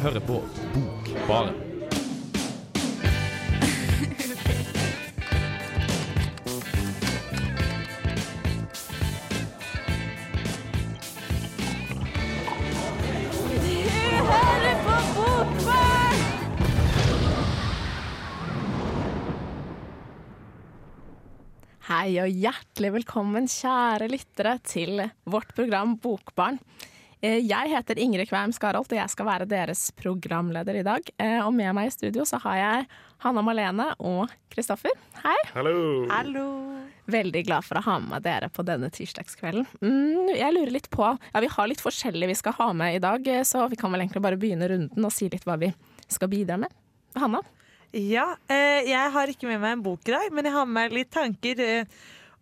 hører på Bokbaren. Hei og hjertelig velkommen, kjære lyttere, til vårt program Bokbarn. Eh, Jeg heter Ingrid Kveim Skarholt, og jeg skal være deres programleder i dag. Eh, Og med meg i studio så har jeg Hanna Malene og Kristoffer. Hei. Hallo. Veldig glad for å ha med dere på denne tirsdagskvelden. Mm, jeg lurer litt på Ja, vi har litt forskjellig vi skal ha med i dag, eh, så vi kan vel egentlig bare begynne runden og si litt hva vi skal bidra med. Hanna? Ja, eh, jeg har ikke med meg en bok i dag, men jeg har med meg litt tanker.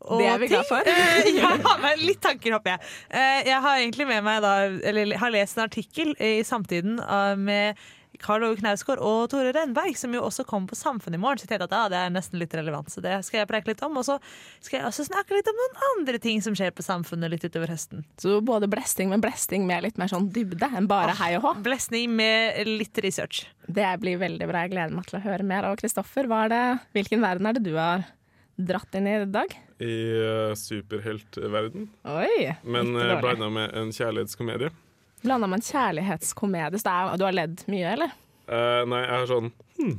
Og Det er vi glad for. Jeg har med litt tanker, håper jeg. Eh, jeg har egentlig med meg da, eller har lest en artikkel i Samtiden eh, med Karl Ove Knausgård og Tore Renberg, som jo også kommer på Samfunnet i morgen. Så jeg tenkte at ja, det er nesten litt relevant, så det skal jeg preke litt om. Og så skal jeg også snakke litt om noen andre ting som skjer på Samfunnet litt utover høsten. Så både blesting, men blesting med litt mer sånn dybde enn bare hei og hå. Blesting med litt research. Det blir veldig bra. Jeg gleder meg til å høre mer. Og Kristoffer, er hvilken verden er det du har dratt inn i i dag? I uh, superheltverden, Oi! men Ikke uh, blanda med en kjærlighetskomedie. Blanda med en kjærlighetskomedie. Så det er, du har ledd mye, eller? Uh, nei, jeg har sånn hmm.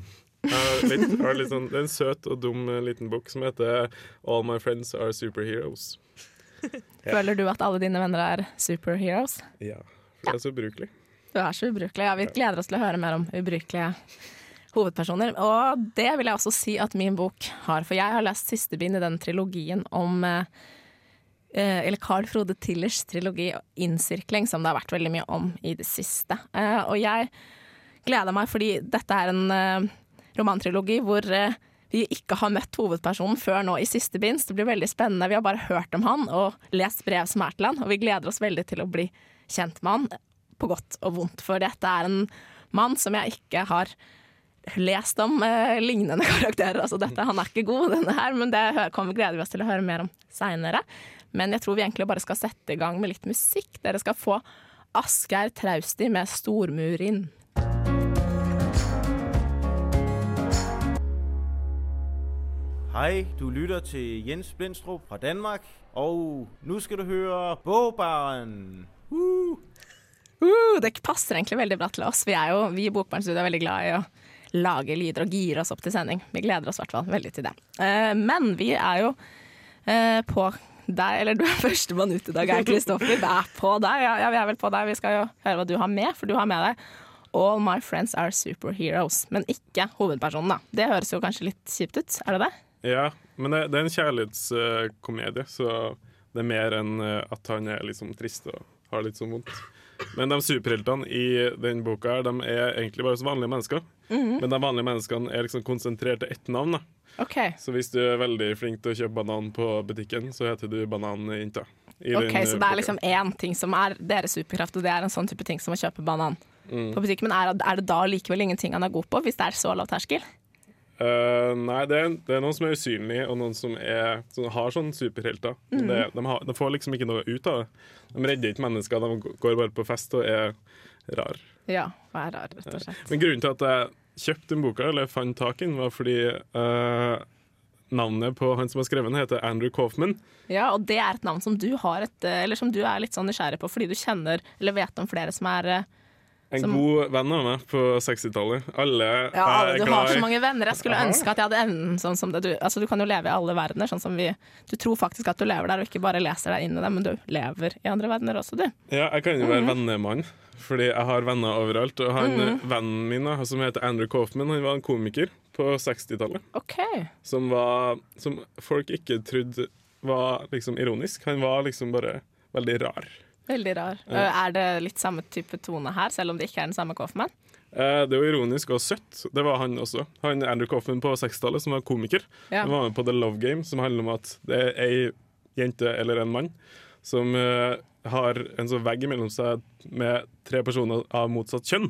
jeg har litt, har litt sånn, Det er en søt og dum eh, liten bok som heter All My Friends Are Superheroes. Føler du at alle dine venner er superheroes? Ja, jeg er så ubrukelig. Du er så ubrukelig. Ja, vi gleder oss til å høre mer om ubrukelige hovedpersoner. Og det vil jeg også si at min bok har, for jeg har lest siste bind i den trilogien om eh, eh, Eller Carl Frode Tillers trilogi 'Innsirkling', som det har vært veldig mye om i det siste. Eh, og jeg gleder meg fordi dette er en romantrilogi hvor vi ikke har møtt hovedpersonen før nå i siste bind. Så det blir veldig spennende. Vi har bare hørt om han og lest brev som er til han, og vi gleder oss veldig til å bli kjent med han, på godt og vondt. For dette er en mann som jeg ikke har lest om eh, lignende karakterer. Altså dette, han er ikke god, denne her, men det kommer gleder vi oss til å høre mer om seinere. Men jeg tror vi egentlig bare skal sette i gang med litt musikk. Dere skal få Asgeir Trausti med 'Stormurin'. Hej, du lytter til Jens Blindstrup fra Danmark, og nå skal du høre Bogbaren. Uh! Uh, det passer egentlig veldig bra til oss. Vi er jo, vi i Bokbarnstudio er veldig glad i å lage lyder og gire oss opp til sending. Vi gleder oss i hvert fall veldig til det. Eh, men vi er jo eh, på deg, eller du er førstemann ut i dag, er Kristoffer. Vi er på deg. Ja, ja, vi er vel på deg. Vi skal jo høre hva du har med, for du har med deg All my friends are superheroes, men ikke hovedpersonen, da. Det høres jo kanskje litt kjipt ut, er det det? Ja, men det, det er en kjærlighetskomedie, så det er mer enn eh, at han er liksom trist og har litt sånn vondt. Men de superheltene i den boka her, de er egentlig bare så vanlige mennesker. Men de vanlige menneskene er liksom konsentrert til ett navn. da. Okay. Så hvis du er veldig flink til å kjøpe banan på butikken, så heter du Bananjenta. Ok, Så det er liksom én ting som er deres superkraft, og det er en sånn type ting som å kjøpe banan på butikken. Men er, er det da likevel ingenting han er god på, hvis det er så lav terskel? Eh, nei, det er, det er noen som er usynlige, og noen som, er, som har sånne superhelter. Mm. Det, de, har, de får liksom ikke noe ut av det. De redder ikke mennesker, de går bare på fest og er rar. Ja, og er rar, rett og slett. Men grunnen til at jeg kjøpte den boka, eller fant tak i den, var fordi uh, navnet på han som har skrevet den, heter Andrew Coffman. Ja, og det er et navn som du har et, eh, eller som du er litt sånn nysgjerrig på, fordi du kjenner eller vet om flere som er eh, En Som- god venn av meg på 60-tallet. Alle Ja, alle, er du har så mange venner. Jeg skulle ønske at jeg hadde evnen sånn som det. Du, altså, du kan jo leve i alle verdener, sånn som vi Du tror faktisk at du lever der, og ikke bare leser deg inn i det, men du lever i andre verdener også, du. Ja, jeg kan jo være vennemann, fordi jeg har venner overalt. Og han, Mhm. vennen min, som heter Andrew Coffman, han var en komiker på 60-tallet. Okay. Som, var- som folk ikke trodde var liksom ironisk. Han var liksom bare veldig rar. Veldig rar. Eh, Er det litt samme type tone her, selv om det ikke er den samme Coffman? Eh, det er jo ironisk og søtt. Det var han også. Han Andrew Coffman på 60-tallet, som var komiker. Ja. Han var med på The Love Game, som handler om at det er ei jente eller en mann som eh, har en sånn vegg mellom seg med tre personer av motsatt kjønn.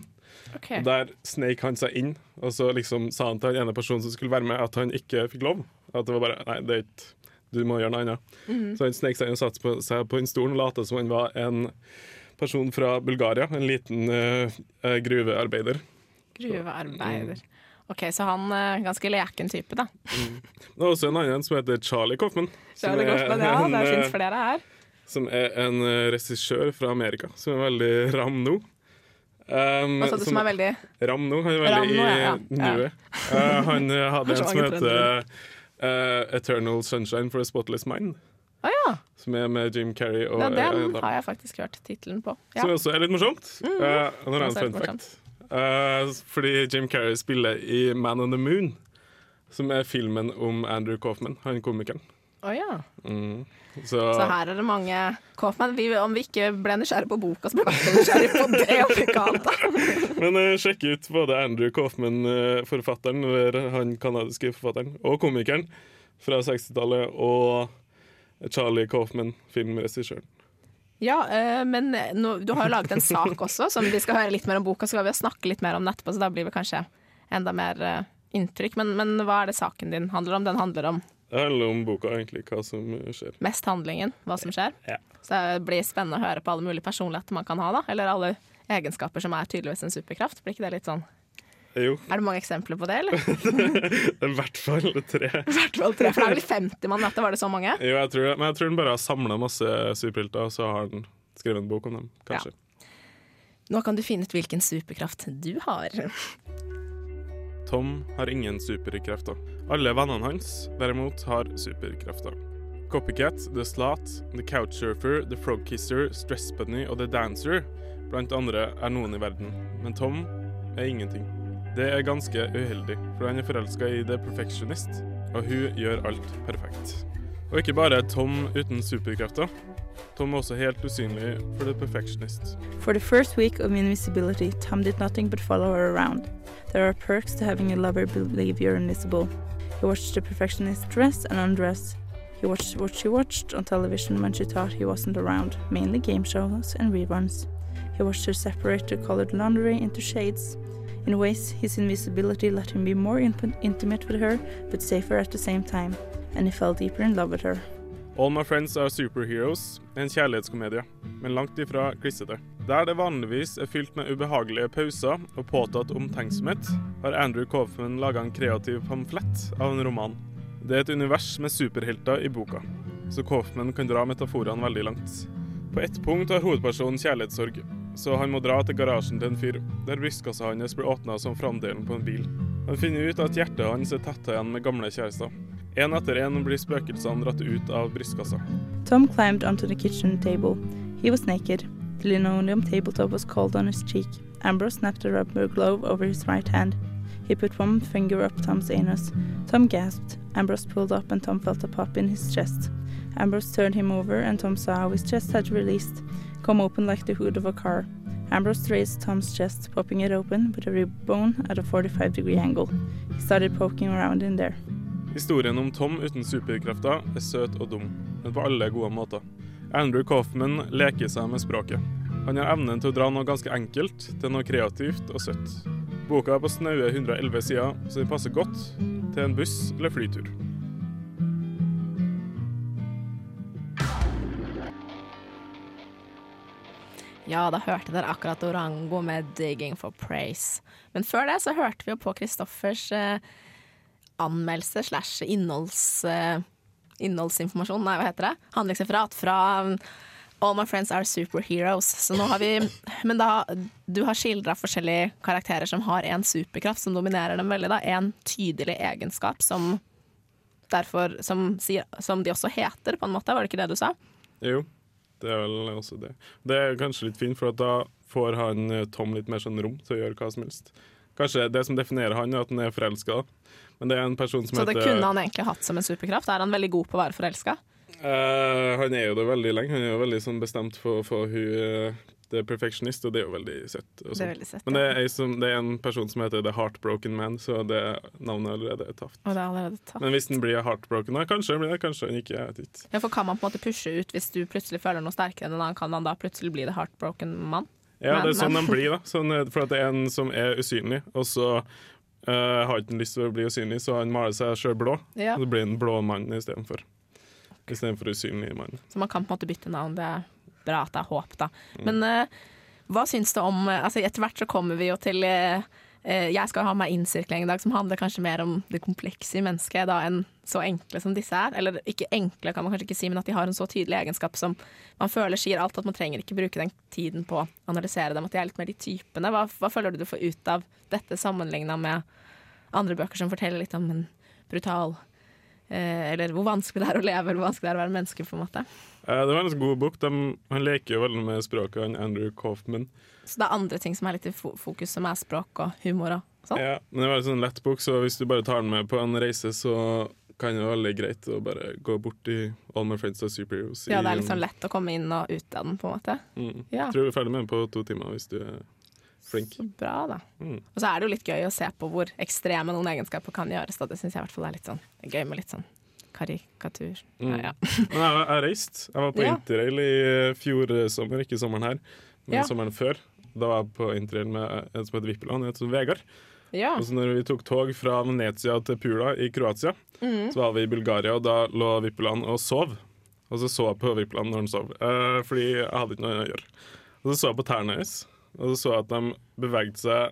Okay. Der sneik han seg inn, og så liksom sa han til den ene personen som skulle være med, at han ikke fikk lov. At det var bare Nei, det er ikke Du må gjøre noe annet. Mhm. Så han snek seg og satte på, seg på den stolen og lot som han var en person fra Bulgaria. En liten uh, gruvearbeider. gruvearbeider. Gruvearbeider. OK, så han er ganske leken type, da. Det er også en annen som heter Charlie Kaufman. Charlie Coffman, ja, en, det eh, fins flere her. Som er en eh, regissør fra Amerika, som er veldig ram nå. Um, Hva sa du som er veldig Ram nå, han er veldig Ramno, ja, ja. i nuet. Uh, han eh, hadde en som heter eh, 'Eternal Sunshine for a Spotless Mind', Ah, ja! som er med Jim Carrey og ja! eh, Den da- har jeg faktisk hørt tittelen på. Ja. Som også er litt morsomt. Mm. nå en fun fact. Uh, fordi Jim Carrey spiller i 'Man on the Moon', som er filmen om Andrew Coffman, han komikeren. Oh, ja. Mm. Så, Så her er det mange Kaufman. Vi, om vi ikke ble nysgjerrig på boka, så ble vi nysgjerrig på det. da. Men uh, sjekk ut både Andrew Kaufman, uh, forfatteren, eller han kanadiske forfatteren, og komikeren fra 60-tallet, og Charlie Kaufman, filmregissøren. Ja, uh, men nå, du har jo laget en sak også, som vi skal høre litt mer om boka. Så skal vi snakke litt mer om den etterpå, så da blir vi kanskje enda mer eh, inntrykk. Men, men hva er det saken din handler om? Den handler om Det handler om boka, egentlig, hva som skjer. mest handlingen, hva som skjer. Ja. Så det blir spennende å høre på alle mulige personligheter man kan ha, da. Eller alle egenskaper som er tydeligvis en superkraft. Blir ikke det litt sånn Jo, Er det mange eksempler på det, eller? det er i hvert fall tre. Hvert fall tre, for det er vel 50 man møtte, var det så mange? Jo, jeg tror, det. men jeg tror den bare har samla masse superhelter, og så har den skrevet en bok om dem, kanskje. Nå kan du finne ut hvilken superkraft du har. Tom har ingen superkrefter. Alle vennene hans derimot har superkrefter. Copycat, The Slat, The Couchsurfer, The Frogkisser, Stress Bunny og The Dancer blant andre er noen i verden, men Tom er ingenting. Det er ganske uheldig, for han er forelska i The Perfectionist, og hun gjør alt perfekt. Og ikke bare er Tom uten superkrefter. Tom er for The Perfectionist. For the first week of invisibility, Tom did nothing but follow her around. There are perks to having a lover believe you're invisible. He watched the perfectionist dress and undress. He watched what she watched on television when she thought he wasn't around, mainly game shows and reruns. He watched her separate the colored laundry into shades. In ways, his invisibility let him be more in- intimate with her, but safer at the same time, and he fell deeper in love with her. All My Friends Are Superheroes er en kjærlighetskomedie, men langt ifra klissete. Der det vanligvis er fylt med ubehagelige pauser og påtatt omtenksomhet, har Andrew Coffman laga en kreativ pamflett av en roman. Det er et univers med superhelter i boka, så Coffman kan dra metaforene veldig langt. På ett punkt har hovedpersonen kjærlighetssorg, så han må dra til garasjen til en fyr, der brystkassa hans blir åpna som framdelen på en bil. Han finner ut at hjertet hans er tetta igjen med gamle kjærester. En etter en blir spøkelsene dratt ut av brystkassa. Tom climbed onto the kitchen table. He was naked. The linoleum tabletop was cold on his cheek. Ambrose snapped a rubber glove over his right hand. He put one finger up Tom's anus. Tom gasped. Ambrose pulled up and Tom felt a pop in his chest. Ambrose turned him over and Tom saw how his chest had released, come open like the hood of a car. Ambrose raised Tom's chest, popping it open with a rib bone at a 45 degree angle. He started poking around in there. Historien om Tom uten superkrefter er søt og dum, men på alle gode måter. Andrew Coffman leker seg med språket. Han har evnen til å dra noe ganske enkelt til noe kreativt og søtt. Boka er på snaue 111 sider, så den passer godt til en buss- eller flytur. Ja, da hørte dere akkurat Orango med 'Digging for Praise'. Men før det så hørte vi jo på Kristoffers eh, anmeldelse slash innholds, eh, innholdsinformasjon, nei, hva heter det? Handlingsreferat fra um, All My Friends Are Superheroes. Så nå har vi Men da, du har skildra forskjellige karakterer som har en superkraft som dominerer dem veldig, da. En tydelig egenskap som derfor som, som de også heter, på en måte. Var det ikke det du sa? Jo, det er vel også det. Det er kanskje litt fint, for da får han eh, Tom litt mer sånn rom til å gjøre hva som helst. Kanskje det som definerer han, er at han er forelska, men det er en person som Så det kunne han egentlig hatt som en superkraft? Er han veldig god på å være forelska? Uh, han er jo det veldig lenge. Han er jo veldig sånn bestemt for, for hun eh, det er perfectionist, og det er jo veldig søtt. Det er sånn. veldig søtt. Men det er, som, det er en person som heter The Heartbroken Man, så det navnet allerede er taft. Og det er allerede taft. Men hvis den blir heartbroken, da, kanskje blir det, kanskje han ikke. Jeg vet ikke. Ja, for Kan man på en måte pushe ut hvis du plutselig føler noe sterkere enn en annen? Kan man da plutselig bli the heartbroken mann? Ja, det er sånn de blir, da. Sånn, eh, for det er en som er usynlig, og så uh, har ikke lyst til å bli usynlig, så han maler seg sjøl blå. Ja. Og så blir han blå mann istedenfor. Istedenfor usynlig mann. Så man kan på en måte bytte navn. Det er bra at det er håp, da. Men uh, hva syns du om altså Etter hvert så kommer vi jo til eh, Jeg skal ha meg innsirkling i dag, som handler kanskje mer om det komplekse i mennesket da, enn så enkle som disse er. Eller ikke enkle, kan man kanskje ikke si, men at de har en så tydelig egenskap som man føler sier alt, at man trenger ikke bruke den tiden på å analysere dem. At de er litt mer de typene. Hva, hva føler du du får ut av dette sammenligna med andre bøker som forteller litt om en brutal eh, Eller hvor vanskelig det er å leve, eller hvor vanskelig det er å være menneske, på en måte. Eh, Det var en god bok. De, han leker jo veldig med språket, han Andrew Coffman. Så det er andre ting som er litt i fokus, som er språk og humor og sånn. Ja, men det var en sånn lett bok, så hvis du bare tar den med på en reise, så kan det være veldig greit å bare gå bort i All My Friends Are Superheroes. Ja, det er liksom lett å komme inn og ut av den, på en måte. Mm. Ja. Tror du er ferdig med den på to timer hvis du er flink. Så bra, da. Mm. Og så er det jo litt gøy å se på hvor ekstreme noen egenskaper kan gjøres. Da. Det syns jeg i hvert fall er litt sånn gøy med litt sånn karikatur. Mm. Ja, ja. Men jeg, jeg reiste. Jeg var på Ja. interrail i fjor sommer, ikke sommeren her, men Ja. sommeren før. Da var jeg på interrail med en som heter Vippeland, en som heter Vegard. ja. Og så når vi tok tog fra Venezia til Pula i Kroatia, Mm. så var vi i Bulgaria, og da lå Vippeland og sov. Og så så jeg på Vippeland når han sov, eh, fordi jeg hadde ikke noe å gjøre. Og så så jeg på tærne hans, og så så jeg at de bevegde seg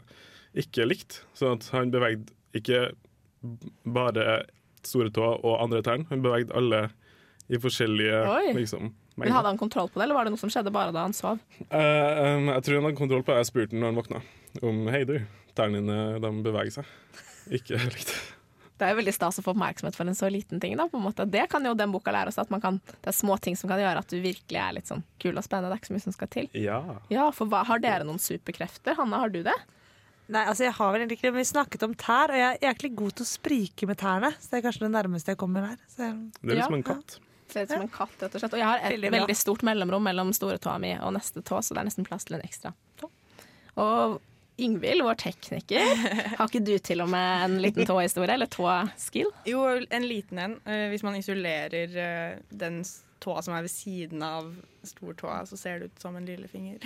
ikke likt. Sånn at han bevegde ikke bare store tå og andre tærne, Hun bevegde alle i forskjellige Oi. liksom, Men Hadde han kontroll på det, eller var det noe som skjedde bare da han sov? Uh, um, jeg tror han hadde kontroll på det. Jeg spurte han når han våkna om hei du, tærne dine de beveger seg. Ikke likt. Det er jo veldig stas å få oppmerksomhet for en så liten ting. Da, på en måte. Det kan jo den boka lære oss, at man kan, det er små ting som kan gjøre at du virkelig er litt sånn kul og spennende. Det er ikke så mye som skal til. Ja. Ja, for hva, Har dere noen superkrefter? Hanna, har du det? Nei, altså jeg har vel egentlig ikke det, men Vi snakket om tær, og jeg er egentlig god til å sprike med tærne. Så det er kanskje det nærmeste jeg kommer her. Så Det er Ja. liksom en katt. Ser ut som en katt, rett og slett. Og jeg har et Veldig veldig stort mellomrom mellom store tåa mi og neste tå, så det er nesten plass til en ekstra tå. Og Ingvild, vår tekniker, har ikke du til og med en liten tåhistorie, eller tåskill? Jo, en liten en. Eh, Hvis man isolerer eh, den tåa som er ved siden av stortåa, så ser det ut som en lillefinger.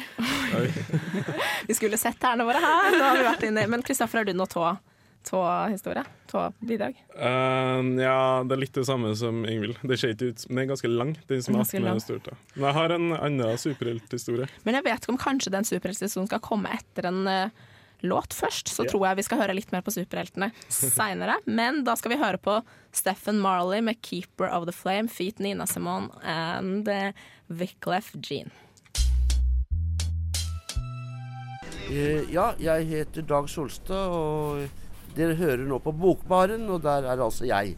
Vi skulle sett tærne våre her, nå har vi vært inne. Men Kristoffer, har du noe tå, tåhistorie? Tåbidrag? Um, ja, det er litt det samme som Ingvild. Det ser ikke ut, men den er ganske lang. Den som er Ganske med lang. storta. Men jeg har en annen superhelthistorie. Men jeg vet ikke om kanskje den superhelthistorien skal komme etter en uh, låt først. Så yeah. tror jeg vi skal høre litt mer på superheltene seinere. Men da skal vi høre på Stephen Marley med 'Keeper of the Flame', feat Nina Simone and uh, Wyclef Jean. Eh, Ja, jeg heter Dag Solstad, og dere hører nå på Bokbaren, og der er altså jeg.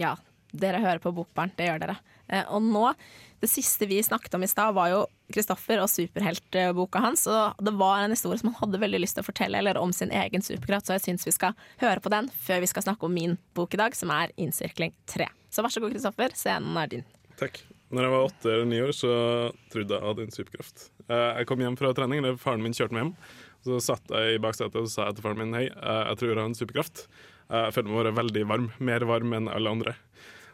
Ja, dere hører på Bokbaren. det gjør dere. Eh, og nå, det siste vi snakket om i stad, var jo Kristoffer og superheltboka hans. Og det var en historie som han hadde veldig lyst til å fortelle, eller om sin egen superkraft, så jeg syns vi skal høre på den før vi skal snakke om min bok i dag, som er Innsirkling 3. Så vær så god, Kristoffer, scenen er din. Takk. Når jeg var åtte eller ni år, så trodde jeg at jeg hadde en superkraft. Eh, Jeg kom hjem fra trening, eller faren min kjørte meg hjem. Så satt jeg i baksetet og sa til faren min hei, eh, jeg tror jeg har en superkraft. Eh, Jeg føler meg være veldig varm, mer varm enn alle andre.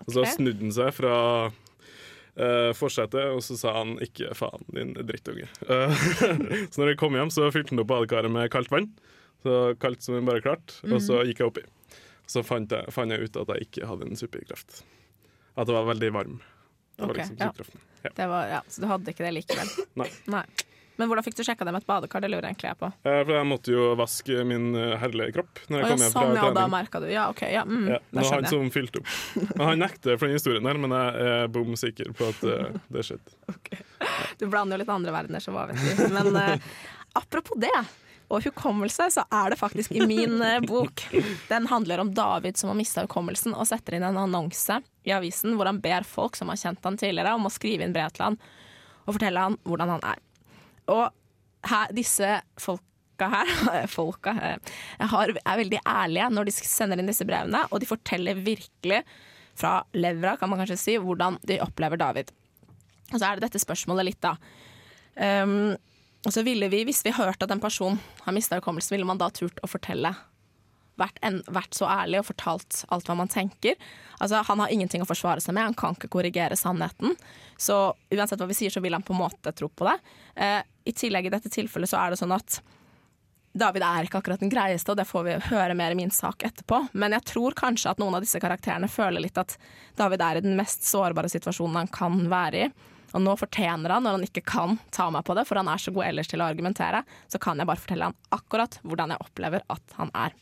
Og så snudde han seg fra uh, forsetet, og så sa han 'ikke faen, din drittunge'. Så når jeg kom hjem, så fylte han opp badekaret med kaldt vann. Så kaldt som bare bare Mm. Og så gikk jeg oppi. Så fant jeg, fant jeg ut at jeg ikke hadde en superkraft. At jeg var veldig varm. Det var okay, liksom ja. Ja. Det var, ja, så du hadde ikke det likevel? Nei. Men hvordan fikk du sjekka det med et badekar? Det lurer jeg egentlig jeg på. Eh, For jeg måtte jo vaske min eh, herlige kropp når jeg kom hjem fra sånn, ja, da trening. merka du. Ja, OK. Ja, mm, Ja, det var han jeg. som fylte opp. Men han nekter for den historien her, men jeg er bom sikker på at uh, det skjedde. Du blander jo litt andre verdener, så hva vet du. Men uh, apropos det, og hukommelse, så er det faktisk i min bok. Den handler om David som har mista hukommelsen, og setter inn en annonse i avisen hvor han ber folk som har kjent han tidligere, om å skrive inn brev til han og fortelle han hvordan han er. Og her, disse folka her folka, her har, er veldig ærlige når de sender inn disse brevene, og de forteller virkelig fra levra, kan man kanskje si, hvordan de opplever David. Og så er det dette spørsmålet litt, da. Um, og så ville vi, Hvis vi hørte at en person har mista hukommelsen, ville man da turt å fortelle? Vært, en, vært så ærlig og fortalt alt hva man tenker. Altså, Han har ingenting å forsvare seg med, han kan ikke korrigere sannheten. Så uansett hva vi sier, så vil han på en måte tro på det. Eh, I tillegg i dette tilfellet så er det sånn at David er ikke akkurat den greieste, og det får vi høre mer i min sak etterpå. Men jeg tror kanskje at noen av disse karakterene føler litt at David er i den mest sårbare situasjonen han kan være i. Og nå fortjener han, når han ikke kan ta meg på det, for han er så god ellers til å argumentere, så kan jeg bare fortelle han akkurat hvordan jeg opplever at han er.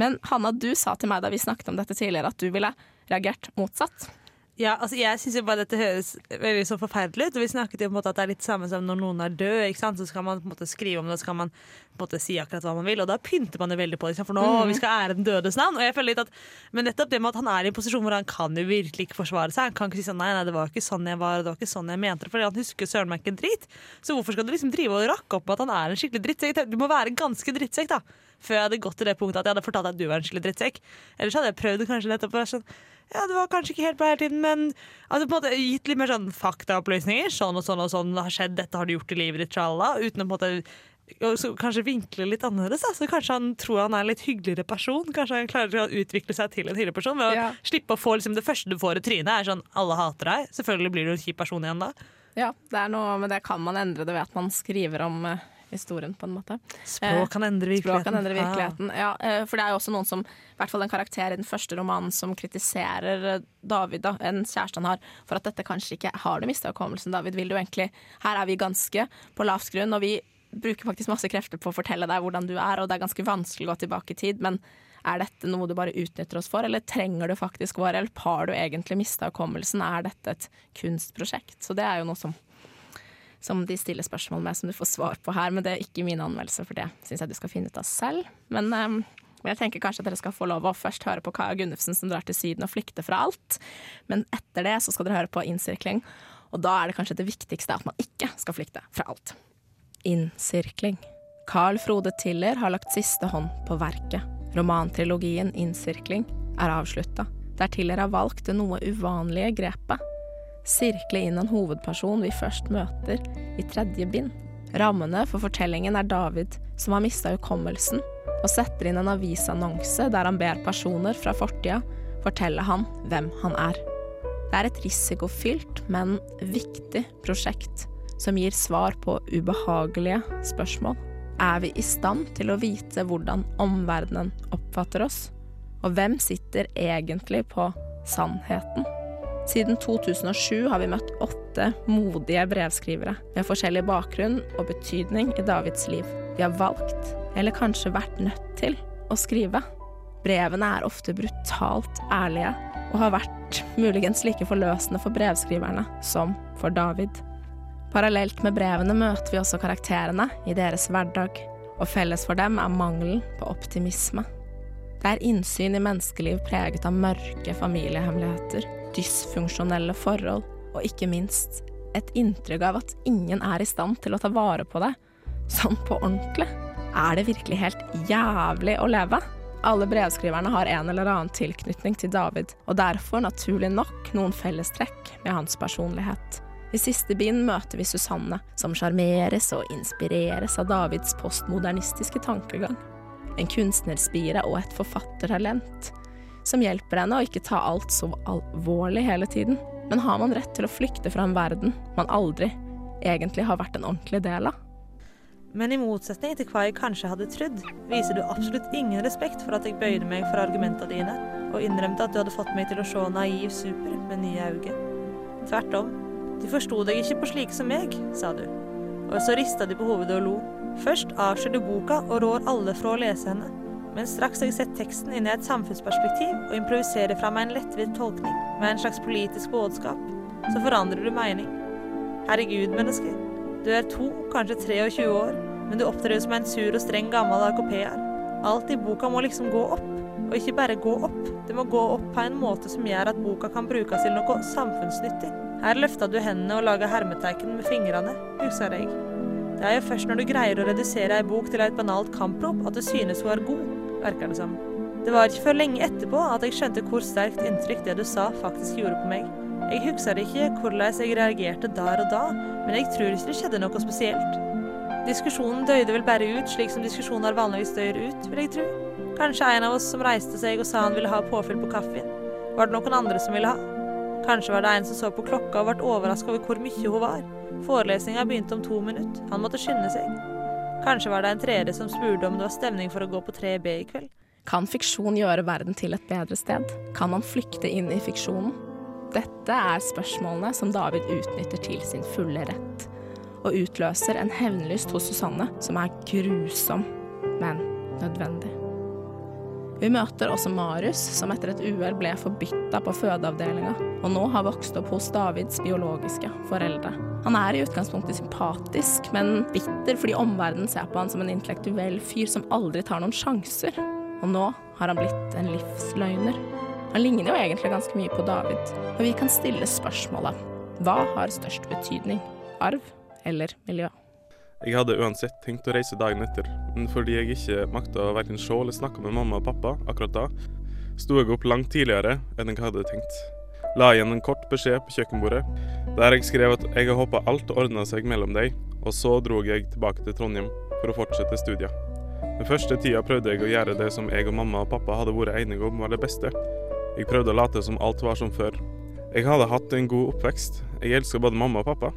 Men Hanna, du sa til meg da vi snakket om dette tidligere, at du ville reagert motsatt. Ja, altså Jeg syns bare dette høres veldig så forferdelig ut. Og vi snakket jo på en måte at det er litt samme som når noen er død. ikke sant? Så skal man på en måte skrive om det, så skal man på en måte si akkurat hva man vil. Og da pynter man jo veldig på det. For nå mm. vi skal ære den dødes navn. Og jeg føler litt at, Men nettopp det med at han er i en posisjon hvor han kan jo virkelig ikke forsvare seg. Han kan ikke si sånn nei, nei, det var ikke sånn jeg var, det var ikke sånn jeg mente det. For han husker søren meg ikke en drit. Så hvorfor skal du liksom drive og rakke opp med at han er en skikkelig drittsekk? Du må være ganske drittsekk, da. Før jeg hadde gått til det punktet at jeg hadde fortalt deg at du var en skikkelig drittsekk. Ellers hadde jeg prøvd kanskje nettopp å være sånn ja, det var kanskje ikke helt bra hele tiden, men altså, på en måte gitt litt mer sånn faktaopplysninger. Sånn og sånn og sånn det har skjedd, dette har du gjort i livet ditt, tralala. Uten å på en måte kanskje vinkle litt annerledes. Da. Så kanskje han tror han er en litt hyggeligere person. Kanskje han klarer å utvikle seg til en hyggeligere person ved å Ja. slippe å få liksom, det første du får i trynet, er sånn alle hater deg. Selvfølgelig blir du en kjip person igjen da. Ja, det er noe, men det kan man endre, det ved at man skriver om eh, historien, på en måte. Språk kan endre virkeligheten. Språk kan endre virkeligheten. Ja, eh, for det er jo også noen som, i hvert fall en karakter i den første romanen, som kritiserer eh, David, da, en kjæreste han har, for at dette kanskje ikke har du mista hukommelsen. David vil du egentlig Her er vi ganske på lavt grunn, og vi bruker faktisk masse krefter på å fortelle deg hvordan du er, og det er ganske vanskelig å gå tilbake i tid, men er dette noe du bare utnytter oss for, eller trenger du faktisk vår hjelp? Har du egentlig mista hukommelsen? Er dette et kunstprosjekt? Så det er jo noe som som de stiller spørsmål med, som du får svar på her. Men det er ikke min anmeldelse, for det syns jeg du skal finne ut av selv. Men um, jeg tenker kanskje at dere skal få lov å først høre på Kaja Gunnufsen som drar til Syden og flykter fra alt. Men etter det så skal dere høre på Innsirkling, og da er det kanskje det viktigste at man ikke skal flykte fra alt. Innsirkling. Carl Frode Tiller har lagt siste hånd på verket. Romantrilogien Innsirkling er avslutta, der Tiller har valgt det noe uvanlige grepet sirkle inn en hovedperson vi først møter i tredje bind. Rammene for fortellingen er David som har mista hukommelsen, og setter inn en avisannonse der han ber personer fra fortida fortelle han hvem han er. Det er et risikofylt, men viktig prosjekt som gir svar på ubehagelige spørsmål. Er vi i stand til å vite hvordan omverdenen oppfatter oss? Og hvem sitter egentlig på sannheten? Siden 2007 har vi møtt åtte modige brevskrivere med forskjellig bakgrunn og betydning i Davids liv. Vi har valgt, eller kanskje vært nødt til, å skrive. Brevene er ofte brutalt ærlige og har vært muligens like forløsende for brevskriverne som for David. Parallelt med brevene møter vi også karakterene i deres hverdag, og felles for dem er mangelen på optimisme. Det er innsyn i menneskeliv preget av mørke familiehemmeligheter, dysfunksjonelle forhold og ikke minst et inntrykk av at ingen er i stand til å ta vare på det. Sånn på ordentlig. Er det virkelig helt jævlig å leve? Alle brevskriverne har en eller annen tilknytning til David, og derfor naturlig nok noen fellestrekk med hans personlighet. I siste bind møter vi Susanne, som sjarmeres og inspireres av Davids postmodernistiske tankegang. En kunstnerspire og et forfattertalent som hjelper henne å ikke ta alt så alvorlig hele tiden. Men har man rett til å flykte fra en verden man aldri egentlig har vært en ordentlig del av? Men i motsetning til hva jeg kanskje hadde trodd, viser du absolutt ingen respekt for at jeg bøyde meg for argumentene dine, og innrømte at du hadde fått meg til å se naiv super med nye øyne. Tvert om. De forsto deg ikke på slike som meg, sa du. Og så rista de på hovedet og lo. Først avskyr du boka og rår alle fra å lese henne. Men straks har jeg sett teksten inn i et samfunnsperspektiv og improviserer fra meg en lettvint tolkning med en slags politisk budskap, så forandrer du mening. Herregud, menneske. Du er to, kanskje 23 år, men du opptrer som en sur og streng gammel AKP-er. Alt i boka må liksom gå opp, og ikke bare gå opp. Det må gå opp på en måte som gjør at boka kan brukes til noe samfunnsnyttig. Her løfta du hendene og laga hermetegn med fingrene, husker jeg. Det er jo først når du greier å redusere ei bok til et banalt kamprop at du synes hun er god, virker det som. Det var ikke før lenge etterpå at jeg skjønte hvor sterkt inntrykk det du sa, faktisk gjorde på meg. Jeg husker ikke hvordan jeg reagerte der og da, men jeg tror ikke det skjedde noe spesielt. Diskusjonen døde vel bare ut slik som diskusjoner vanligvis dør ut, vil jeg tro. Kanskje en av oss som reiste seg og sa han ville ha påfyll på kaffen. Var det noen andre som ville ha? Kanskje var det en som så på klokka og ble overraska over hvor mye hun var. Forelesninga begynte om to minutter, han måtte skynde seg. Kanskje var det en treere som spurte om det var stemning for å gå på 3B i kveld. Kan fiksjon gjøre verden til et bedre sted? Kan man flykte inn i fiksjonen? Dette er spørsmålene som David utnytter til sin fulle rett, og utløser en hevnlyst hos Susanne som er grusom, men nødvendig. Vi møter også Marius, som etter et uhell ble forbytta på fødeavdelinga, og nå har vokst opp hos Davids biologiske foreldre. Han er i utgangspunktet sympatisk, men bitter fordi omverdenen ser på han som en intellektuell fyr som aldri tar noen sjanser. Og nå har han blitt en livsløgner. Han ligner jo egentlig ganske mye på David, og vi kan stille spørsmålet hva har størst betydning, arv eller miljø? Jeg hadde uansett tenkt å reise dagen etter, men fordi jeg ikke makta å verken se eller snakke med mamma og pappa akkurat da, sto jeg opp langt tidligere enn jeg hadde tenkt. La igjen en kort beskjed på kjøkkenbordet, der jeg skrev at jeg håpa alt ordna seg mellom deg, og så dro jeg tilbake til Trondheim for å fortsette studiet. Den første tida prøvde jeg å gjøre det som jeg og mamma og pappa hadde vært enige om var det beste. Jeg prøvde å late som alt var som før. Jeg hadde hatt en god oppvekst. Jeg elska både mamma og pappa.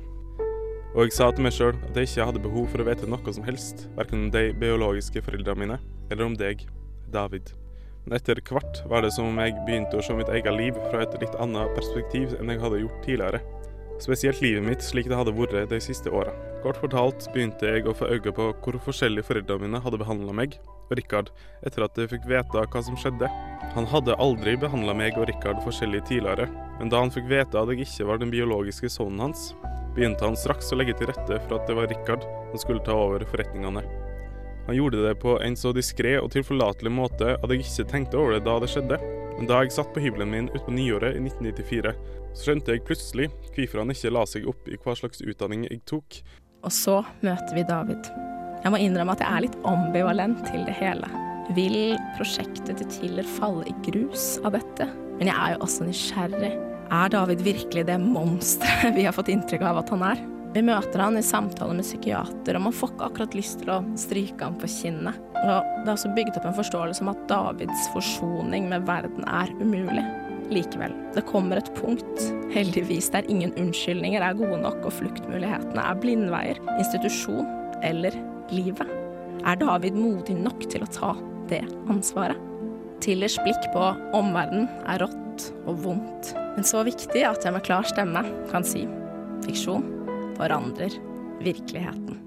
Og jeg sa til meg sjøl at jeg ikke hadde behov for å vite noe som helst, verken om de biologiske foreldrene mine, eller om deg, David. Men etter hvert var det som om jeg begynte å se mitt eget liv fra et litt annet perspektiv enn jeg hadde gjort tidligere. Spesielt livet mitt slik det hadde vært de siste åra. Kort fortalt begynte jeg å få øye på hvor forskjellig foreldrene mine hadde behandla meg og Rikard etter at jeg fikk vite hva som skjedde. Han hadde aldri behandla meg og Rikard forskjellig tidligere, men da han fikk vite at jeg ikke var den biologiske sønnen hans, begynte han straks å legge til rette for at det var Rikard som skulle ta over forretningene. Han gjorde det på en så diskré og tilforlatelig måte at jeg ikke tenkte over det da det skjedde. Men da jeg satt på hybelen min utpå nyåret i 1994, så skjønte jeg plutselig hvorfor han ikke la seg opp i hva slags utdanning jeg tok. Og så møter vi David. Jeg må innrømme at jeg er litt ambivalent til det hele. Vil prosjektet til Tiller falle i grus av dette? Men jeg er jo også nysgjerrig. Er David virkelig det monsteret vi har fått inntrykk av at han er? Vi møter han i samtale med psykiater, og man får ikke akkurat lyst til å stryke ham på kinnet. Og det er også bygd opp en forståelse om at Davids forsoning med verden er umulig. Likevel, det kommer et punkt, heldigvis, der ingen unnskyldninger er gode nok, og fluktmulighetene er blindveier, institusjon eller livet. Er David modig nok til å ta det ansvaret? Tillers blikk på omverdenen er rått og vondt, men så viktig at jeg med klar stemme kan si fiksjon forandrer virkeligheten.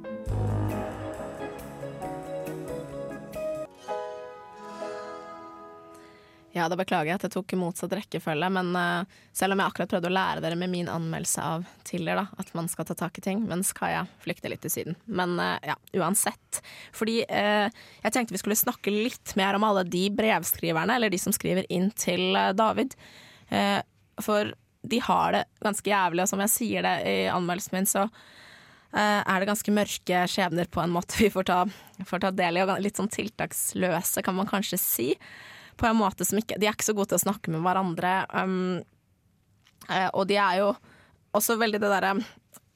Ja, da beklager jeg at jeg tok motsatt rekkefølge, men uh, selv om jeg akkurat prøvde å lære dere med min anmeldelse av Tiller, da, at man skal ta tak i ting, men skal jeg flykte litt til Syden. Men uh, ja, uansett. Fordi uh, jeg tenkte vi skulle snakke litt mer om alle de brevskriverne, eller de som skriver inn til David. For de har det ganske jævlig, og som jeg sier det i anmeldelsen min, så er det ganske mørke skjebner på en måte vi får ta, får ta del i, og litt sånn tiltaksløse, kan man kanskje si på en måte som ikke De er ikke så gode til å snakke med hverandre. Um, og de er jo også veldig det derre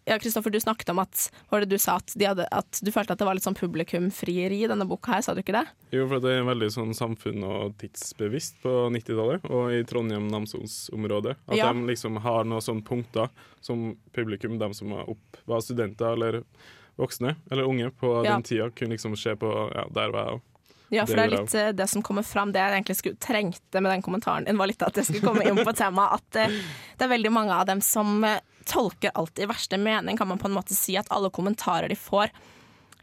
ja, Kristoffer, du snakket om at du at, de hadde, at du følte at det var litt sånn publikumfrieri i denne boka her, sa du ikke det? Jo, for det er veldig sånn samfunn- og tidsbevisst på 90-tallet, og i Trondheim-Namsos-området. At ja. de liksom har noen sånne punkter som publikum, de som var, opp, var studenter eller voksne eller unge på ja. den tida, kunne liksom se på Ja, der var jeg òg. Ja, for det er litt uh, det som kommer fram. Det jeg egentlig skulle, trengte med den kommentaren din, var litt at jeg skulle komme inn på temaet. At uh, det er veldig mange av dem som uh, tolker alt i verste mening, kan man på en måte si. At alle kommentarer de får,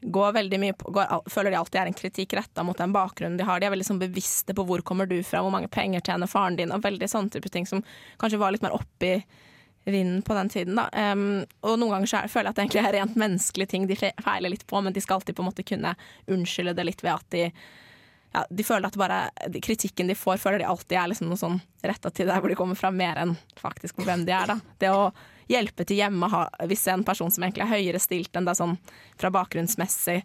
går veldig mye på, går, føler de alltid er en kritikk retta mot den bakgrunnen de har. De er veldig sånn bevisste på hvor kommer du fra, hvor mange penger tjener faren din, og veldig sånne type ting som kanskje var litt mer oppi vinden på den tiden. Da. Um, og noen ganger så er, føler jeg at det egentlig er rent menneskelige ting de feiler litt på, men de skal alltid på en måte kunne unnskylde det litt ved at de ja, de føler at bare kritikken de får, føler de alltid er liksom noe sånn retta til der hvor de kommer fra, mer enn faktisk hvem de er. da. Det å hjelpe til hjemme ha, hvis en person som egentlig er høyere stilt enn deg sånn fra bakgrunnsmessig,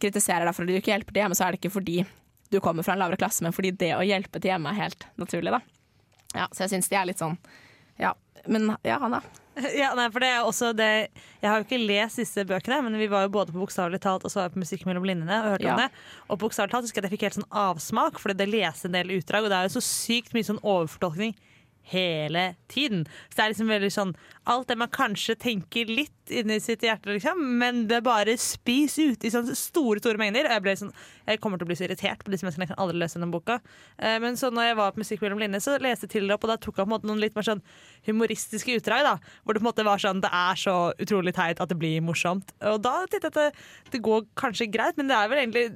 kritiserer deg for at du ikke hjelper til hjemme, så er det ikke fordi du kommer fra en lavere klasse, men fordi det å hjelpe til hjemme er helt naturlig, da. Ja, så jeg syns de er litt sånn Ja, men ja, Hanna. Ja, nei, for det er også det Jeg har jo ikke lest disse bøkene, men vi var jo både på Bokstavelig talt og så var jeg på Musikk mellom linjene og hørte ja. om det. Og på Bokstavelig talt husker jeg at jeg fikk helt sånn avsmak, fordi det leste en del utdrag, og det er jo så sykt mye sånn overfortolkning hele tiden. Så det er liksom veldig sånn alt det man kanskje tenker litt inni sitt hjerte, liksom, men det bare spis ut i sånne store store mengder. Og Jeg, ble sånn, jeg kommer til å bli så irritert på disse menneskene. Jeg kan aldri løse denne boka. Eh, men så når jeg var på Musikk mellom linjene, så leste jeg til det opp, og da tok jeg på en måte noen litt mer sånn humoristiske utdrag. da Hvor det på en måte var sånn Det er så utrolig teit at det blir morsomt. Og da tenkte jeg at det, det går kanskje greit, men det er vel egentlig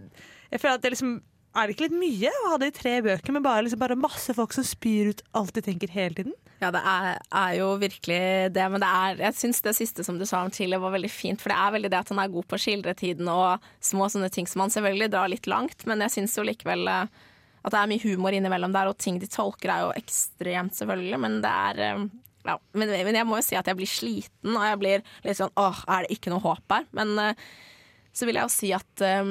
Jeg føler at det liksom er det ikke litt mye å ha det i tre bøker med bare, liksom bare masse folk som spyr ut alt de tenker hele tiden? Ja, det er, er jo virkelig det, men det er, jeg syns det siste som du sa om Chile var veldig fint. For det er veldig det at han er god på å skildre tiden og små sånne ting som han selvfølgelig drar litt langt, men jeg syns jo likevel eh, at det er mye humor innimellom der, og ting de tolker er jo ekstremt, selvfølgelig, men det er eh, ja, men, men jeg må jo si at jeg blir sliten, og jeg blir litt sånn åh, er det ikke noe håp her? Men eh, så vil jeg jo si at eh,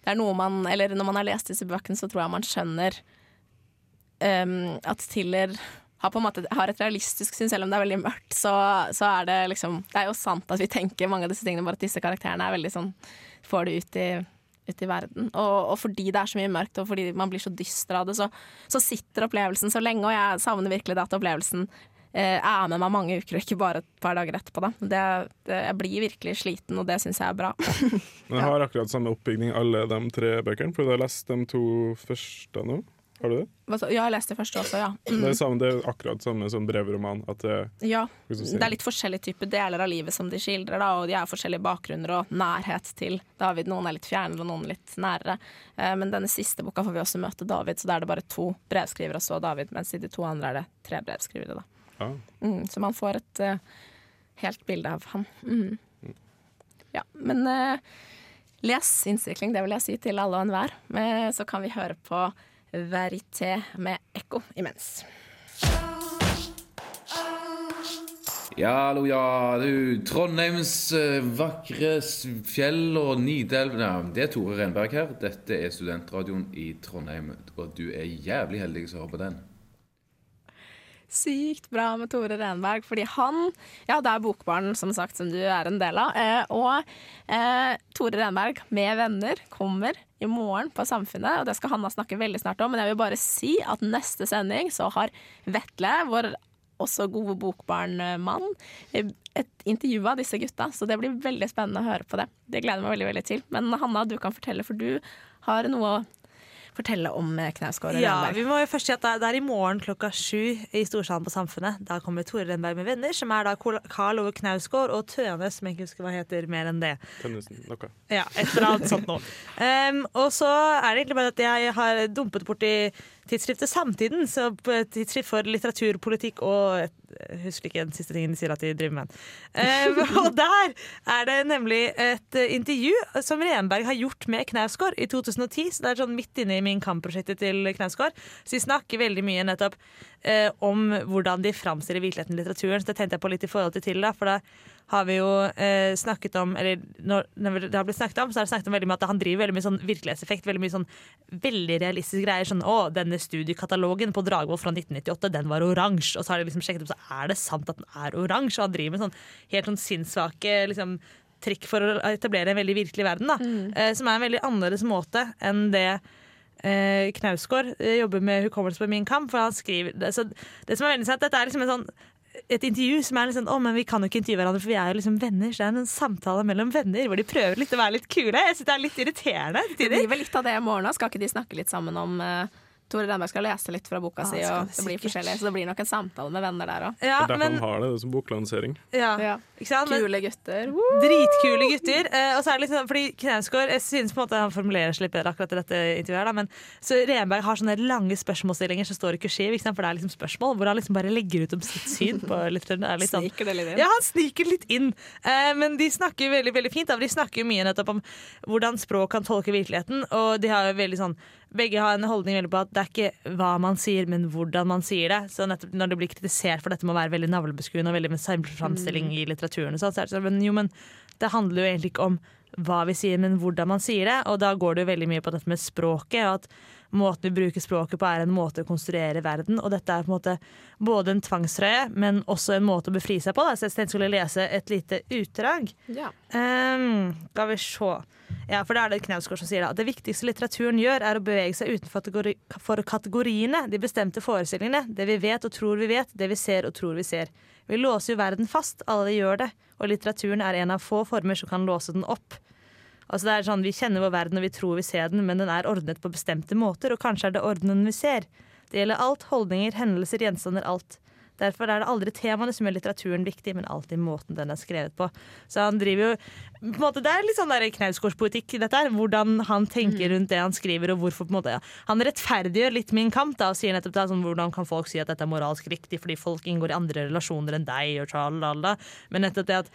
det er noe man Eller når man har lest disse bøkene, så tror jeg man skjønner um, at Tiller har måte har et realistisk syn, selv om det er veldig mørkt, så, så er det liksom Det er jo sant at vi tenker mange av disse tingene, bare at disse karakterene er veldig sånn Får det ut i, i verden. Og, og fordi det er så mye mørkt, og fordi man blir så dyster av det, så, så sitter opplevelsen så lenge, og jeg savner virkelig det at opplevelsen eh, er med meg mange uker, og ikke bare et par dager etterpå. Da. Det, det, jeg blir virkelig sliten, og det syns jeg er bra. Men jeg har akkurat samme oppbygning alle de tre bøkene, for du har lest de to første nå. Har du det? Ja, jeg har lest det første også, ja. Det, Mm. er samme, det er akkurat samme som brevroman. At det, Ja, jeg det er litt forskjellige typer deler av livet som de skildrer, da, og de har forskjellige bakgrunner og nærhet til David. Noen er litt fjernere, og noen litt nærere. Eh, Men denne siste boka får vi også møte David, så da er det bare to brevskrivere og så David, mens i de to andre er det tre brevskrivere, da. Ja. Mm, så man får et uh, helt bilde av ham. Mm. Ja, men uh, les Innsikling, det vil jeg si til alle og enhver. Men Så kan vi høre på Verité med ekko imens. Ja, hallo, ja. Du, Trondheims eh, vakre fjell og Nidelv ja, Det er Tore Renberg her. Dette er studentradioen i Trondheim, og du er jævlig heldig som hører på den. Sykt bra med Tore Renberg, fordi han Ja, det er Bokbarn, som sagt, som du er en del av. Eh, og eh, Tore Renberg med venner kommer i morgen på Samfunnet, og det skal Hanna snakke veldig snart om. Men jeg vil bare si at neste sending så har Vetle, vår også gode bokbarnmann, eh, et intervju av disse gutta. Så det blir veldig spennende å høre på det. Det gleder jeg meg veldig, veldig til. Men Hanna, du kan fortelle, for du har noe å fortelle om eh, Knausgård og Ja, Renberg. vi må jo først si at det er- i morgen klokka sju i Storsalen på Samfunnet. Da kommer Tore Renberg med venner, som er da Karl Ove Knausgård og Tønes, som jeg ikke husker hva heter mer enn det. Tønnesen, noe. Ja, et eller annet sånt noe. Um, og så er det egentlig bare at jeg har dumpet borti tidsskriftet Samtiden, så tidsskrift for litteratur, politikk og jeg husker ikke den siste tingen de sier at de driver med. Um, og der er det nemlig et eh, intervju som Renberg har gjort med Knausgård i 2010, så det er sånn midt inne i min kampprosjektet til Knausgård. Så de snakker veldig mye nettopp eh, om hvordan de framstiller virkeligheten i litteraturen. Så det tenkte jeg på litt i forhold til til da, for da har vi jo eh, snakket om Eller når, når det har blitt snakket om, så har det snakket om veldig mye at han driver veldig mye sånn virkelighetseffekt. Veldig mye sånn veldig realistiske greier. Sånn å, denne studiekatalogen på Dragvoll fra 1998, den var oransje. Og så har de liksom sjekket opp, så er det sant at den er oransje? Og han driver med sånn helt sånn sinnssvake liksom, trikk for å etablere en veldig virkelig verden. da eh, Som er en veldig annerledes måte enn det eh, Knausgård eh, jobber med hukommelse på Min kamp. For han skriver det, så det som er veldig sant, Dette er liksom en sånn et intervju som er litt sånn Å, men vi kan jo ikke intervjue hverandre, for vi er jo liksom venner. Så det er en samtale mellom venner hvor de prøver litt å være litt kule. Jeg synes det er litt irriterende Det blir vel litt av det i morgen òg. Skal ikke de snakke litt sammen om uh, Tore Renberg skal lese litt fra boka Ja, si, og det det blir forskjellig. Så det blir nok en samtale med venner der òg. Ja, Det er derfor men, han har det, det som boklansering. ja, Ja. ikke sant? Kule gutter. Dritkule gutter. Eh, og så er det litt sånn, fordi Knausgård Jeg synes på en måte han formulerer seg litt bedre akkurat i dette intervjuet. her, Da, men så Renberg har sånne lange spørsmålsstillinger som står i kursiv, ikke sant? for det er liksom spørsmål hvor han liksom bare legger ut om sitt syn på litteraturen. Er sånn Sniker det litt inn. Ja, han sniker litt inn. Eh, men de snakker veldig veldig fint. Da. De snakker jo mye nettopp om hvordan språk kan tolke virkeligheten. Og de har jo veldig sånn begge har en holdning veldig på at det er ikke hva man sier, men hvordan man sier det. Så nettopp når det blir kritisert for dette med å være veldig navlebeskuende og veldig med selvframstilling i litteraturen, og sånt, så er det sånn, men jo, men det handler jo egentlig ikke om hva vi sier, men hvordan man sier det. Og da går det jo veldig mye på dette med språket. og at Måten vi bruker språket på er en måte å konstruere verden. Og dette er på en måte både en tvangstrøye, men også en måte å befri seg på. Da. Så jeg skulle lese et lite utdrag. Ja. Um, skal vi se. Ja, for det er det Knausgård som sier at Det viktigste litteraturen gjør, er å bevege seg utenfor kategori kategoriene, de bestemte forestillingene, det vi vet og tror vi vet, det vi ser og tror vi ser. Vi låser jo verden fast, alle gjør det, og litteraturen er en av få former som kan låse den opp. Altså det er sånn, Vi kjenner vår verden og vi tror vi ser den, men den er ordnet på bestemte måter, og kanskje er det ordenen vi ser. Det gjelder alt, holdninger, hendelser, gjenstander, alt. Derfor er det aldri temaene som gjør litteraturen viktig, men alltid måten den er skrevet på. Så han driver jo på en måte, Det er litt sånn knausgårdspolitikk dette her. Hvordan han tenker rundt det han skriver, og hvorfor på en måte ja. Han rettferdiggjør litt min kamp da, og sier nettopp da, sånn, hvordan kan folk si at dette er moralsk riktig fordi folk inngår i andre relasjoner enn deg, og tralala. Men nettopp det at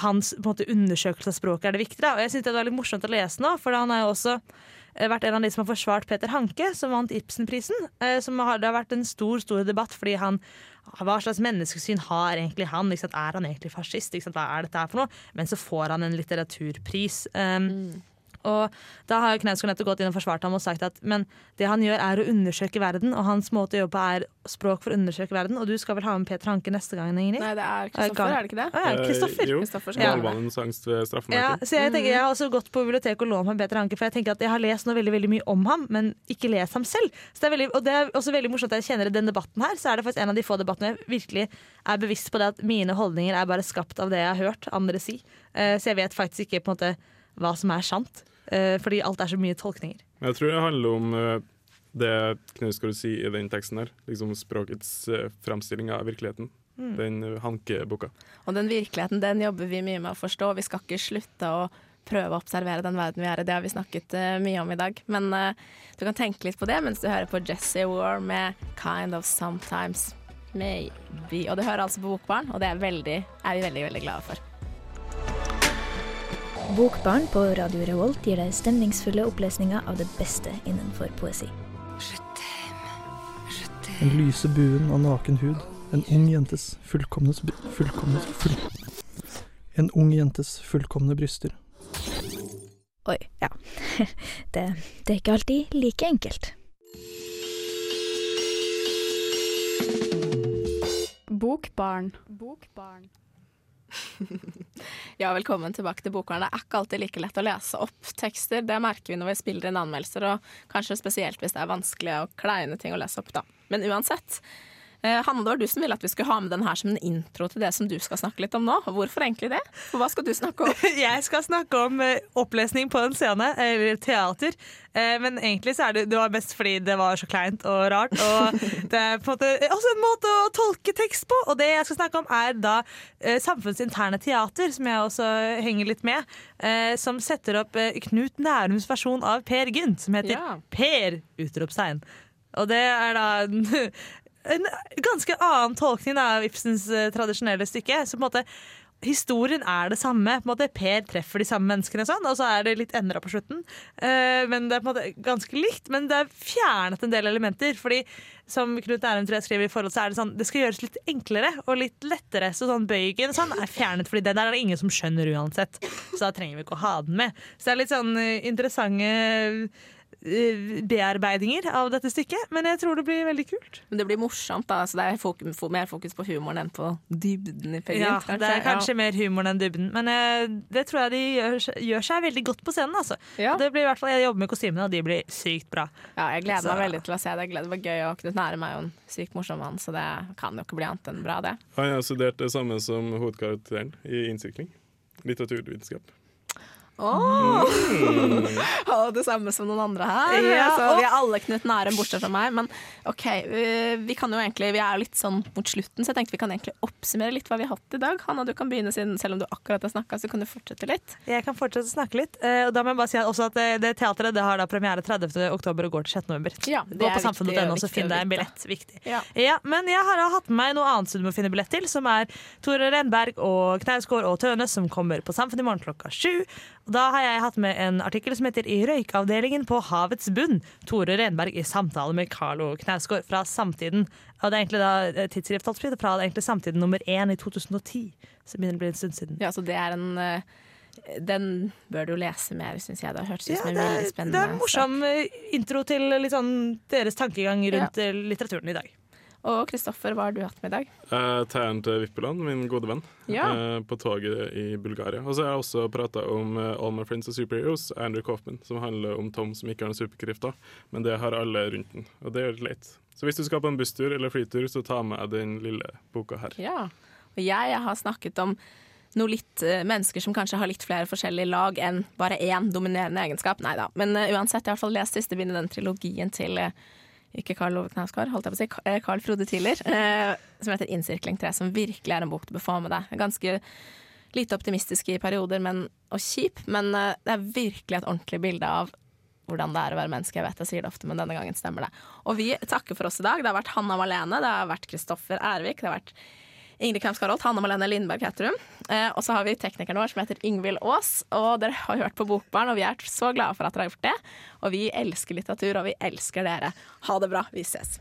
hans måte, undersøkelse av språket er det viktige. Da. Og jeg synes det var litt morsomt å lese nå, for han er jo også eh, vært en av de som har forsvart Peter Hanke, som vant Ibsenprisen. Eh, som har, det har vært en stor stor debatt fordi han hva slags menneskesyn har egentlig han? Er han egentlig fascist? Hva er dette her for noe? Men så får han en litteraturpris. Um, Og da har jo Knausgård nettopp gått inn og forsvart ham og sagt at men det han gjør, er å undersøke verden, og hans måte å jobbe på er språk for å undersøke verden. Og du skal vel ha med Peter Hanke neste gang, Ingrid? Nei, det er Kristoffer, er det ikke det? Ah, ja, Kristoffer. Eh, jo. Malmannens angst ved Ja, så jeg, tenker, jeg har også gått på biblioteket og lånt meg Peter Hanke, for jeg tenker at jeg har lest noe veldig, veldig mye om ham, men ikke lest ham selv. Så det er veldig, og det er også veldig morsomt at jeg kjenner i den debatten her, så er det faktisk en av de få debattene jeg virkelig er bevisst på det at mine holdninger er bare skapt av det jeg har hørt andre si. Eh, Så jeg vet faktisk ikke på en måte hva som er sant, eh, fordi alt er så mye tolkninger. Jeg tror det handler om eh, det Knausgård sier i den teksten her. Liksom språkets uh, framstilling av virkeligheten. Den uh, hankeboka. Og den virkeligheten den jobber vi mye med å forstå. Vi skal ikke slutte å prøve å observere den verden vi er i. Det har vi snakket uh, mye om i dag. Men uh, du kan tenke litt på det mens du hører på Jesse War med 'Kind of Sometimes Maybe'. Og du hører altså på Bokbarn, og det er, veldig, er vi veldig, veldig glade for. Bokbarn på Radio Revolt gir deg stemningsfulle opplesninger av det beste innenfor poesi. Den lyse buen av naken hud. En ung jentes fullkomne fullkomne full... En ung jentes fullkomne bryster. Oi, ja. Det, det er ikke alltid like enkelt. Bokbarn. Bokbarn. Ja, velkommen tilbake til Bokbarn. Det er ikke alltid like lett å lese opp tekster. Det merker vi når vi spiller inn anmeldelser, og kanskje spesielt hvis det er vanskelige og kleine ting å lese opp, da. Men uansett. Eh, Hanne, det var du som ville at vi skulle ha med den her som en intro til det som du skal snakke litt om nå. Hvorfor egentlig det? For hva skal du snakke om? Jeg skal snakke om eh, opplesning på en scene, eller teater. Eh, Men egentlig så er det, det var mest fordi det var så kleint og rart. Og det er på en måte også en måte å tolke tekst på. Og det jeg skal snakke om, er da Samfunnsinterne teater, som jeg også henger litt med. Som setter opp Knut Nærums versjon av Per Gynt, som heter Ja. Per! utropstegn. Og det er da en, ganske annen tolkning av Ibsens eh, tradisjonelle stykke. Så på en måte Historien er det samme. På en måte Per treffer de samme menneskene, og sånn, og så er det litt endra på slutten. Eh, men Det er på en måte ganske likt, men det er fjernet en del elementer. Fordi som Knut Nærum tror jeg skriver i forhold, så er det sånn Det skal gjøres litt enklere og litt lettere. Så sånn bøygen sånn er fjernet, Fordi den er det ingen som skjønner uansett. Så da trenger vi ikke å ha den med. Så det er litt sånn eh, interessante bearbeidinger av dette stykket, men jeg tror det blir veldig kult. Men det blir morsomt, da. Så det er fok mer fokus på humoren enn på dybden i Ja, Gynt, det er kanskje mer humoren enn dybden, men eh, det tror jeg de gjør, gjør seg veldig godt på scenen. Altså. Ja. Det blir i hvert fall, Jeg jobber med kostymene, og de blir sykt bra. Ja, jeg gleder Så- meg veldig til å se det. Det var gøy, og Knut Nærum er jo en sykt morsom mann, så det kan jo ikke bli annet enn bra, det. Han har studert det samme som hovedkarakteren i innsykling. Litteraturvitenskap. Åh! Og det samme som noen andre her. Ja, så vi er alle Knut Nærum, bortsett fra meg. Men OK, vi, vi kan jo egentlig Vi er litt sånn mot slutten, så jeg tenkte vi kan egentlig oppsummere litt hva vi har hatt i dag. Hanna, du kan begynne siden selv om du akkurat har snakka, så kan du fortsette litt. Jeg kan fortsette å snakke litt. eh, Og da må jeg bare si også at det, det teatret det har da premiere 30. oktober og går til 6. november. Ja, Gå på samfunnet.no, så finn deg en billett. Viktig. Ja. Ja, men jeg har hatt med meg noe annet som du må finne billett til, som er Tore Renberg og Knausgård og Tønes, som kommer på Samfunnet i morgen klokka sju. Da har jeg hatt med en artikkel som heter 'I røykavdelingen på havets bunn'. Tore Renberg i samtale med Carlo Knausgård fra Samtiden. Og det er egentlig da eh, tidsskrift alt fritt, fra egentlig Samtiden nummer én i 2010. Så det begynner å bli en stund siden. Ja, så det er en eh, Den bør du lese mer, syns jeg. Det har hørtes ut Ja, som en det, veldig er, sak. det er en morsom eh, intro til sånn deres tankegang rundt ja. litteraturen i dag. Og Kristoffer, hva har du hatt med i dag? Eh, Tæren til Vippeland, min gode venn, Ja. eh, på toget i Bulgaria. Og så har jeg også prata om eh, All My Friends of Superheroes, Andrew Coffman, som handler om Tom som ikke har noen superkrefter, men det har alle rundt den, og det er litt leit. Så hvis du skal på en busstur eller flytur, så ta med den lille boka her. Ja. Og jeg har snakket om noe litt, eh, mennesker som kanskje har litt flere forskjellige lag enn bare én dominerende egenskap. Nei da. Men uh, uansett, jeg har i hvert fall lest siste bind i den trilogien til eh, ikke Karl Ove Knausgård, holdt jeg på å si, Ka- eh, Carl Frode Tiller, eh, som heter 'Innsirkling 3', som virkelig er en bok du bør få med deg. Ganske lite optimistisk i perioder men, og kjip, men eh, det er virkelig et ordentlig bilde av hvordan det er å være menneske. Jeg vet jeg sier det ofte, men denne gangen stemmer det. Og vi takker for oss i dag. Det har vært Hanna Malene, det har vært Kristoffer Ervik, det har vært Ingrid Kramskarholt, Hanne Malene Lindberg heter hun. Eh, og så har vi teknikeren vår som heter Ingvild Aas. Og dere har hørt på Bokbarn, og vi er så glade for at dere har gjort det. Og vi elsker litteratur, og vi elsker dere. Ha det bra. Vi ses.